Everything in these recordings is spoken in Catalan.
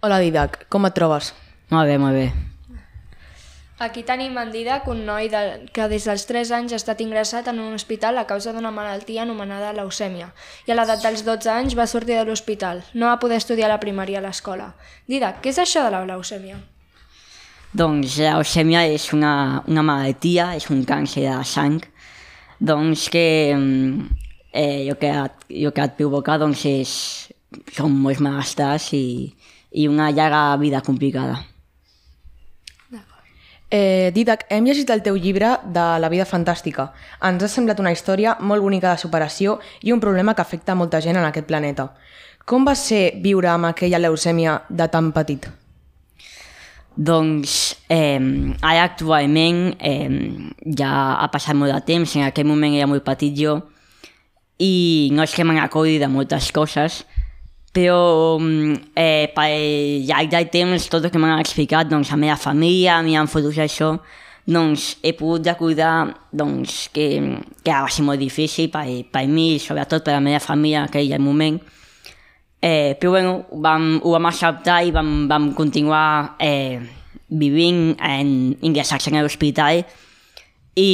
Hola Didac, com et trobes? Molt bé, molt bé. Aquí tenim en Didac, un noi de, que des dels 3 anys ha estat ingressat en un hospital a causa d'una malaltia anomenada leucèmia i a l'edat dels 12 anys va sortir de l'hospital. No va poder estudiar la primària a l'escola. Didac, què és això de la leucèmia? Doncs la leucèmia és una, una malaltia, és un càncer de la sang, doncs que mm, eh, el, que et, el que et provoca doncs és, són molts malestars i, i una llarga vida complicada. Eh, Didac, hem llegit el teu llibre de La vida fantàstica. Ens ha semblat una història molt bonica de superació i un problema que afecta a molta gent en aquest planeta. Com va ser viure amb aquella leucèmia de tan petit? Doncs eh, ara actualment eh, ja ha passat molt de temps, en aquell moment era molt petit jo i no és que me n'acordi de moltes coses, però mm, eh, per llarg del temps, tot el que m'han explicat, doncs, la meva família, m'han fotos això, doncs he pogut recordar doncs, que, que va ser molt difícil per, per mi, sobretot per la meva família en aquell moment. Eh, però bueno, vam, ho vam acceptar i vam, vam continuar eh, vivint en ingressats en l'hospital i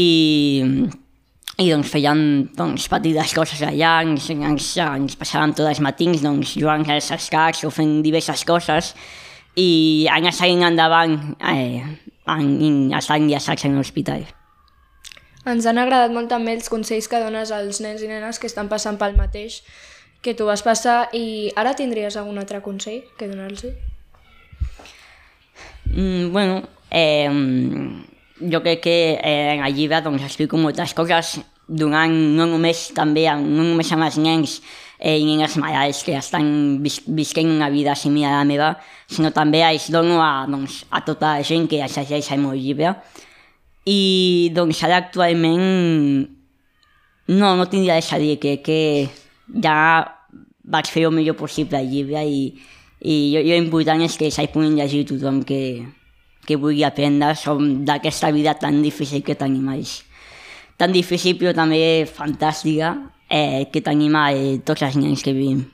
i doncs feien doncs, petites coses allà, ens, ens, ens passàvem tots els matins doncs, jugant als escacs o fent diverses coses i anar seguint endavant eh, en, en, estar enllaçats en l'hospital. Ens han agradat molt també els consells que dones als nens i nenes que estan passant pel mateix que tu vas passar i ara tindries algun altre consell que donar-los? Mm, bueno, eh, jo crec que eh, en el llibre doncs, explico moltes coses donant no només també no només amb els nens eh, i nenes malalts que estan vis visquent una vida similar a la meva, sinó també els dono a, doncs, a tota la gent que assageix el meu llibre. I doncs ara actualment no, no tindria res a dir, que, que ja vaig fer el millor possible el llibre i, i jo, jo important és que s'hi puguin llegir tothom que, que vulgui aprendre d'aquesta vida tan difícil que tenim ells. Tan difícil però també fantàstica eh, que tenim a eh, tots els nens que vivim.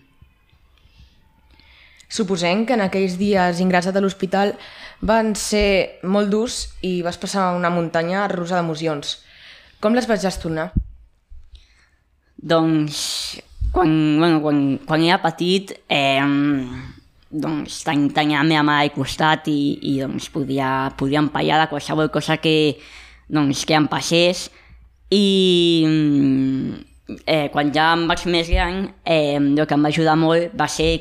Suposem que en aquells dies ingressat a l'hospital van ser molt durs i vas passar una muntanya russa d'emocions. Com les vas gestionar? Doncs, quan, bueno, quan, quan era petit, eh, doncs ten, tenia la meva mare al costat i, i doncs podia, podia empallar de qualsevol cosa que, doncs, que em passés. I eh, quan ja em vaig més gran eh, el que em va ajudar molt va ser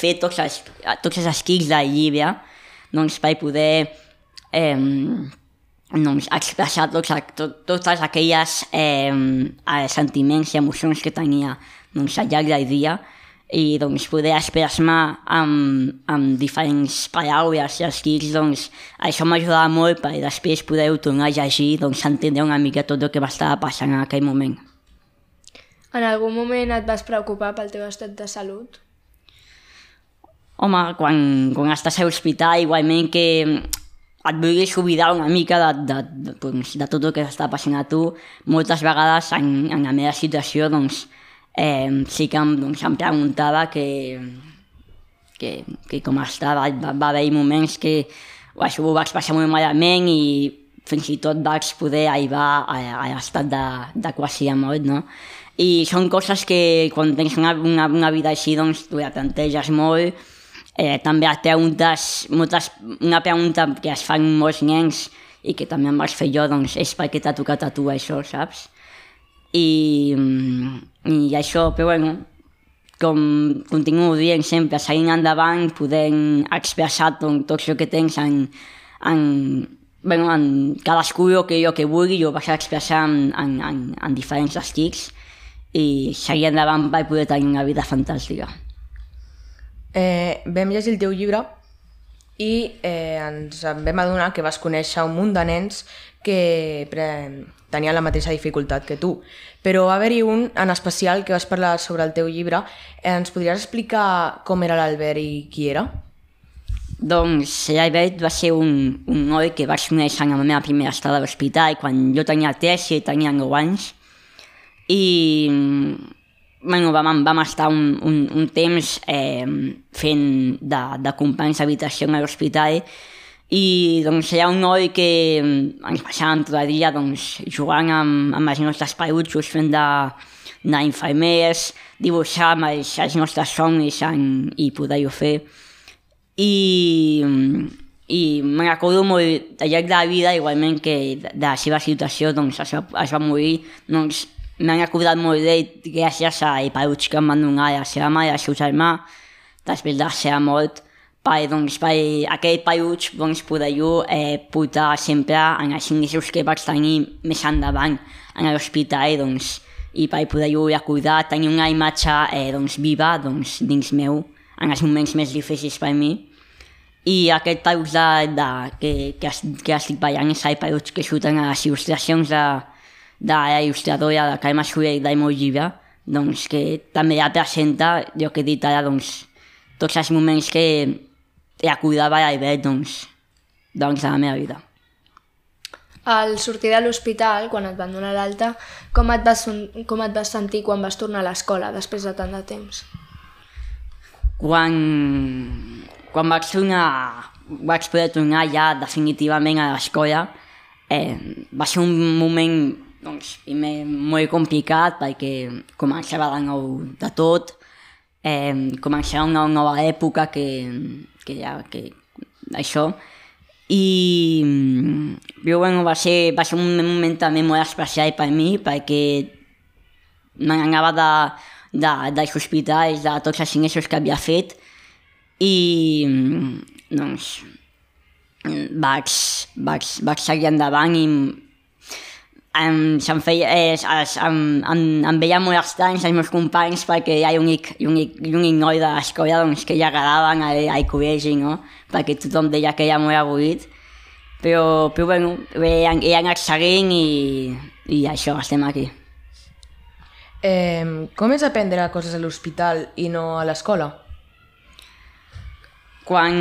fer tots els, tots els escrits del llibre doncs, per poder eh, doncs, expressar tots, tot, totes aquelles eh, sentiments i emocions que tenia doncs, al llarg del dia i doncs, poder expressar amb, amb diferents paraules i escrits, doncs, això m'ajudava molt per després poder-ho tornar a llegir, doncs, entendre una mica tot el que va estar passant en aquell moment. En algun moment et vas preocupar pel teu estat de salut? Home, quan, quan estàs a l'hospital, igualment que et vulguis oblidar una mica de, de, de, doncs, de tot el que està passant a tu, moltes vegades en, en la meva situació, doncs, eh, sí que em, doncs, em preguntava que, que, que com estava, va, va haver moments que això ho vaig passar molt malament i fins i tot vaig poder arribar a, a l'estat de, de quasi a mort, no? I són coses que quan tens una, una, una vida així, doncs, tu ja planteges molt, eh, també et preguntes, moltes, una pregunta que es fan molts nens i que també em vaig fer jo, doncs, és per què t'ha tocat a tu això, saps? I, i això, però bueno, com continuo dient sempre, seguint endavant, podent expressar tot, tot això que tens en, en, bueno, en cadascú el que jo que vulgui, jo vaig expressar en, en, en, en diferents estics i seguir endavant per poder tenir una vida fantàstica. Eh, vam llegir el teu llibre i eh, ens vam adonar que vas conèixer un munt de nens que tenien la mateixa dificultat que tu. Però va haver-hi un en especial que vas parlar sobre el teu llibre. Eh, ens podries explicar com era l'Albert i qui era? Doncs l'Albert va ser un, un noi que vaig conèixer en la meva primera estada a l'hospital quan jo tenia 3 i tenia 9 anys. I bueno, vam, vam estar un, un, un temps eh, fent de, de companys d'habitació a l'hospital i doncs hi ha un noi que ens passàvem tot el dia doncs, jugant amb, amb els nostres peutxos, fent de, d'infermers, dibuixar amb els, els nostres somnis en, i poder-ho fer. I, i me recordo molt al llarg de la vida, igualment que de la seva situació doncs, es, va, es va morir, doncs m'he recordat molt d'ell gràcies a Iparuig que em van donar la seva mare i el seu germà després de la seva mort per, doncs, per aquell Paruig doncs, poder-ho eh, portar sempre en els ingressos que vaig tenir més endavant en l'hospital doncs, i per poder-ho recordar, tenir una imatge eh, doncs, viva doncs, dins meu en els moments més difícils per mi. I aquest Paruig de, de, que, que, que estic ballant és el Paruig que surten a les il·lustracions de, de la il·lustradora de Carme Soler i d'Aimo Llibre, doncs que també ja presenta, jo que he dit ara, doncs, tots els moments que recordava l'Albert, doncs, doncs, de la meva vida. Al sortir de l'hospital, quan et van donar l'alta, com, et vas, com et vas sentir quan vas tornar a l'escola després de tant de temps? Quan, quan vaig tornar, vaig poder tornar ja definitivament a l'escola, eh, va ser un moment doncs, primer molt complicat perquè començava de nou de tot, eh, començava una nova època que, que ja, que això, i però, bueno, va, ser, va ser un moment també molt especial per mi perquè m'anava de, de, dels hospitals, de tots els ingressos que havia fet. I doncs vaig, vaig, vaig seguir endavant i em, se'm feia, eh, es, em, em, em veia molt estrany els meus companys perquè hi ha l'únic l'únic noi de l'escola doncs, que ja agradaven al, al col·legi, no? perquè tothom deia que era molt avorrit. Però, però bueno, he, he anat seguint i, i això, estem aquí. Eh, com és aprendre coses a l'hospital i no a l'escola? Quan,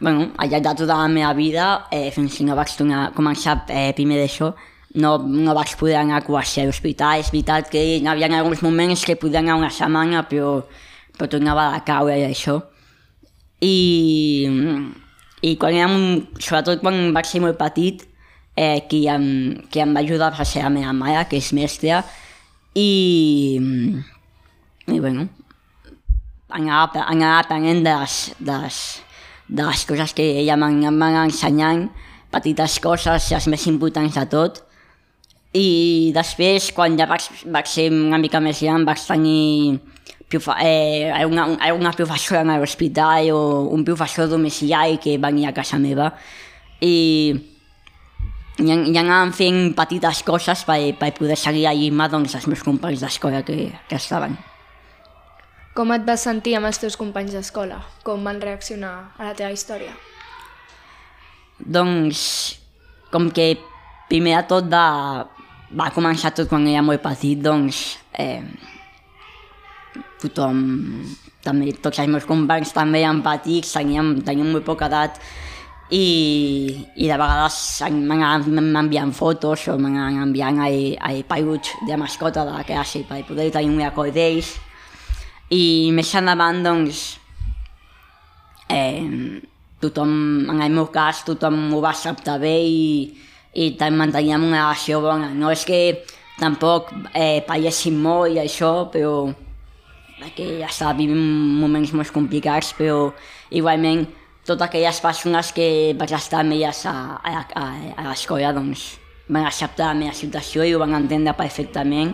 bueno, al llarg de tota la meva vida, eh, fins que no vaig tornar, començar eh, primer d'això, no, no vaig poder anar quasi a l'hospital. És veritat que hi havia alguns moments que podia anar una setmana, però, però tornava a caure i això. I, i quan érem, sobretot quan vaig ser molt petit, eh, qui, em, qui em va ajudar va ser la meva mare, que és mestra, i, i bueno, anava, anava aprenent de les, de, les, de les coses que ella m'ha ensenyant, petites coses, les més importants de tot, i després, quan ja vaig, vaig ser una mica més gran, vaig tenir eh, una, una professora a l'hospital o un professor domiciliari que venia a casa meva i, i, i anàvem fent petites coses per, per poder seguir allà doncs, els meus companys d'escola que, que estaven. Com et vas sentir amb els teus companys d'escola? Com van reaccionar a la teva història? Doncs, com que primer de tot de, va començar tot quan era molt petit, doncs eh, tothom, també tots els meus companys també eren petits, teníem, teníem molt poca edat i, i de vegades m'envien fotos o m'anaven enviant el, el peluig de mascota de la classe per poder tenir un record d'ells. I més endavant doncs eh, tothom, en el meu cas, tothom ho va acceptar bé i, i manteníem una relació bona. No és que tampoc eh, palléssim molt i això, però perquè ja estava vivint moments molt complicats, però igualment totes aquelles persones que vaig estar amb elles a, a, a, a l'escola doncs, van acceptar la meva situació i ho van entendre perfectament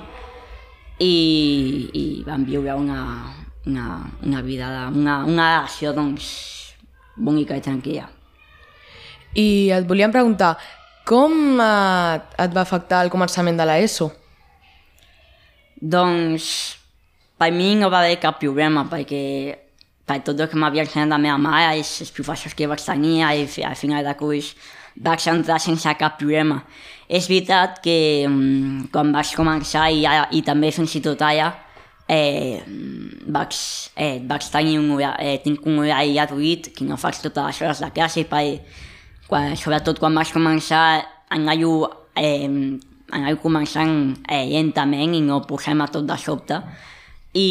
i, i van viure una, una, una vida, una, una relació doncs, bonica i tranquil·la. I et volíem preguntar, com eh, et va afectar el començament de l'ESO? Doncs per mi no va haver cap problema perquè per tot el que m'havia ensenyat la meva mare i els professors que vaig tenir al, al final de curs vaig entrar sense cap problema. És veritat que um, quan vaig començar i, i també fins i tot ara eh, vaig, eh, vaig tenir un horari, eh, tinc un horari reduït que no faig totes les hores de classe per quan, sobretot quan vaig començar a anar-ho eh, anar començant eh, lentament i no posem a tot de sobte. I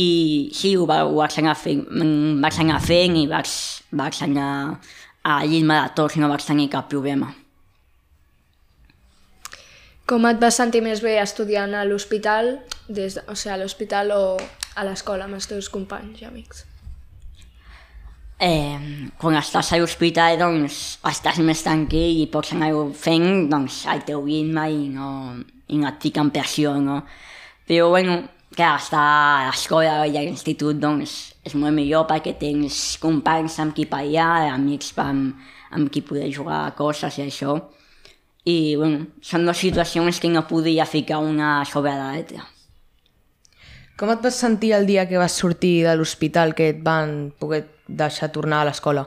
sí, ho, va, ho vaig anar fent, mm, vaig anar fent i vaig, vaig anar a llisme de tots, no vaig tenir cap problema. Com et vas sentir més bé estudiant a l'hospital, des de, o sigui, a l'hospital o a l'escola amb els teus companys i amics? Eh, quan estàs a l'hospital, doncs, estàs més tranquil i pots anar fent doncs, el teu ritme i no, i no et fiquen pressió, no? Però, bueno, clar, estar a l'escola i a l'institut, doncs, és molt millor perquè tens companys amb qui parlar, amics amb, amb qui poder jugar a coses i això i bueno, són dues situacions que no podia ficar una sobre l'altra. Com et vas sentir el dia que vas sortir de l'hospital que et van poder deixar tornar a l'escola?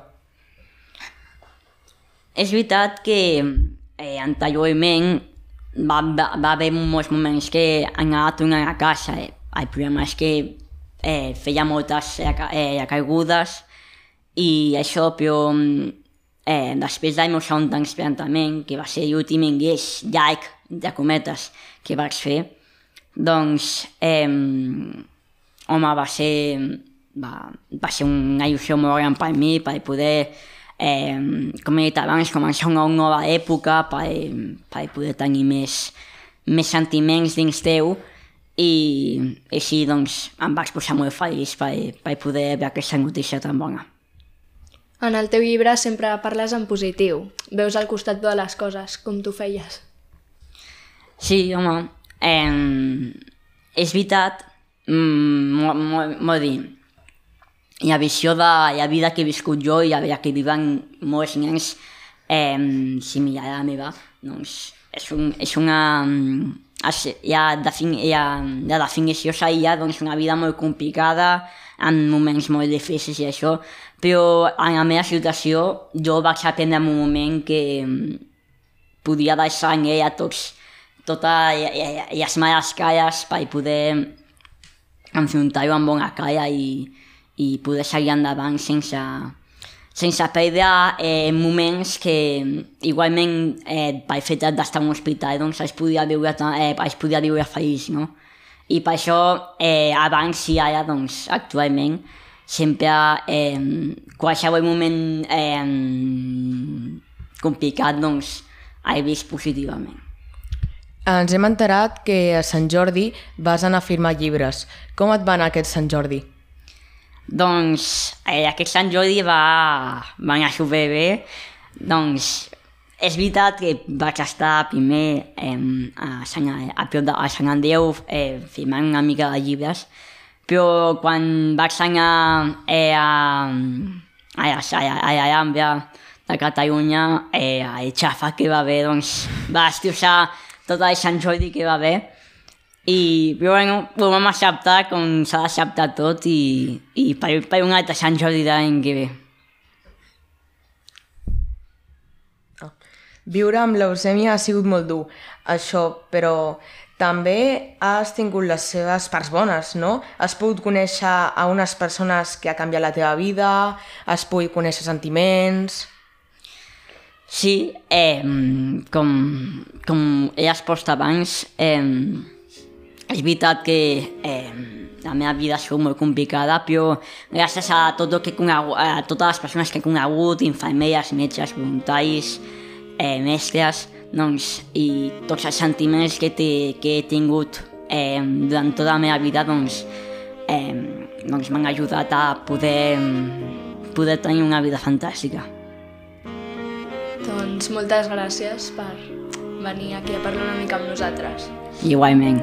És veritat que eh, anteriorment va, va, va haver molts moments que anava tornant a casa. Eh. El problema és que eh, feia moltes eh, caigudes i això, però eh, després del meu segon transplantament, que va ser l'últim ingrés llarg, de cometes, que vaig fer, doncs, eh, home, va ser, va, va ser una il·lusió molt gran per mi, per poder, eh, com he dit abans, començar una nova època, per, per poder tenir més, més sentiments dins teu, i així doncs em vaig posar molt feliç per, per poder veure aquesta notícia tan bona. En el teu llibre sempre parles en positiu. Veus al costat de les coses, com tu feies. Sí, home, eh, és veritat, mm, molt dir, la visió de la vida que he viscut jo i la vida que viven molts nens eh, similar a la meva, doncs és, un, és una... Ja, defin, ja, la definició seria doncs, una vida molt complicada, en moments molt difícils i això, però en la meva situació jo vaig aprendre en un moment que mm, podia deixar en ella tots, totes les males calles per poder enfrontar-ho amb bona cara i, i poder seguir endavant sense, sense perdre eh, moments que igualment eh, per fet d'estar en un hospital doncs es podia viure, eh, es podia viure feliç, no? I per això eh, abans i ara, doncs, actualment, sempre eh, qualsevol moment eh, complicat doncs, he vist positivament. Ens hem enterat que a Sant Jordi vas anar a firmar llibres. Com et va anar aquest Sant Jordi? Doncs eh, aquest Sant Jordi va, va anar superbé. Doncs és veritat que vaig estar primer eh, a, Sant, a, a Sant Andreu eh, firmant una mica de llibres, però quan vaig anar eh, a, a, a, a la Llambra de Catalunya, eh, el xafa que va haver, doncs, va destrossar tot el Sant Jordi que va haver, i però, bueno, ho vam acceptar com s'ha d'acceptar tot i, i per, per un altre Sant Jordi de l'any que ve. Viure amb leucèmia ha sigut molt dur, això, però també has tingut les seves parts bones, no? Has pogut conèixer a unes persones que ha canviat la teva vida, has pogut conèixer sentiments... Sí, eh, com, com he expost abans, eh, és veritat que eh, la meva vida ha sigut molt complicada, però gràcies a, tot el que conegut, a totes les persones que he conegut, infermeres, metges, voluntaris, eh, mestres, doncs, i tots els sentiments que, té, que he tingut eh, durant tota la meva vida doncs, eh, doncs m'han ajudat a poder, poder tenir una vida fantàstica. Doncs moltes gràcies per venir aquí a parlar una mica amb nosaltres. Igualment.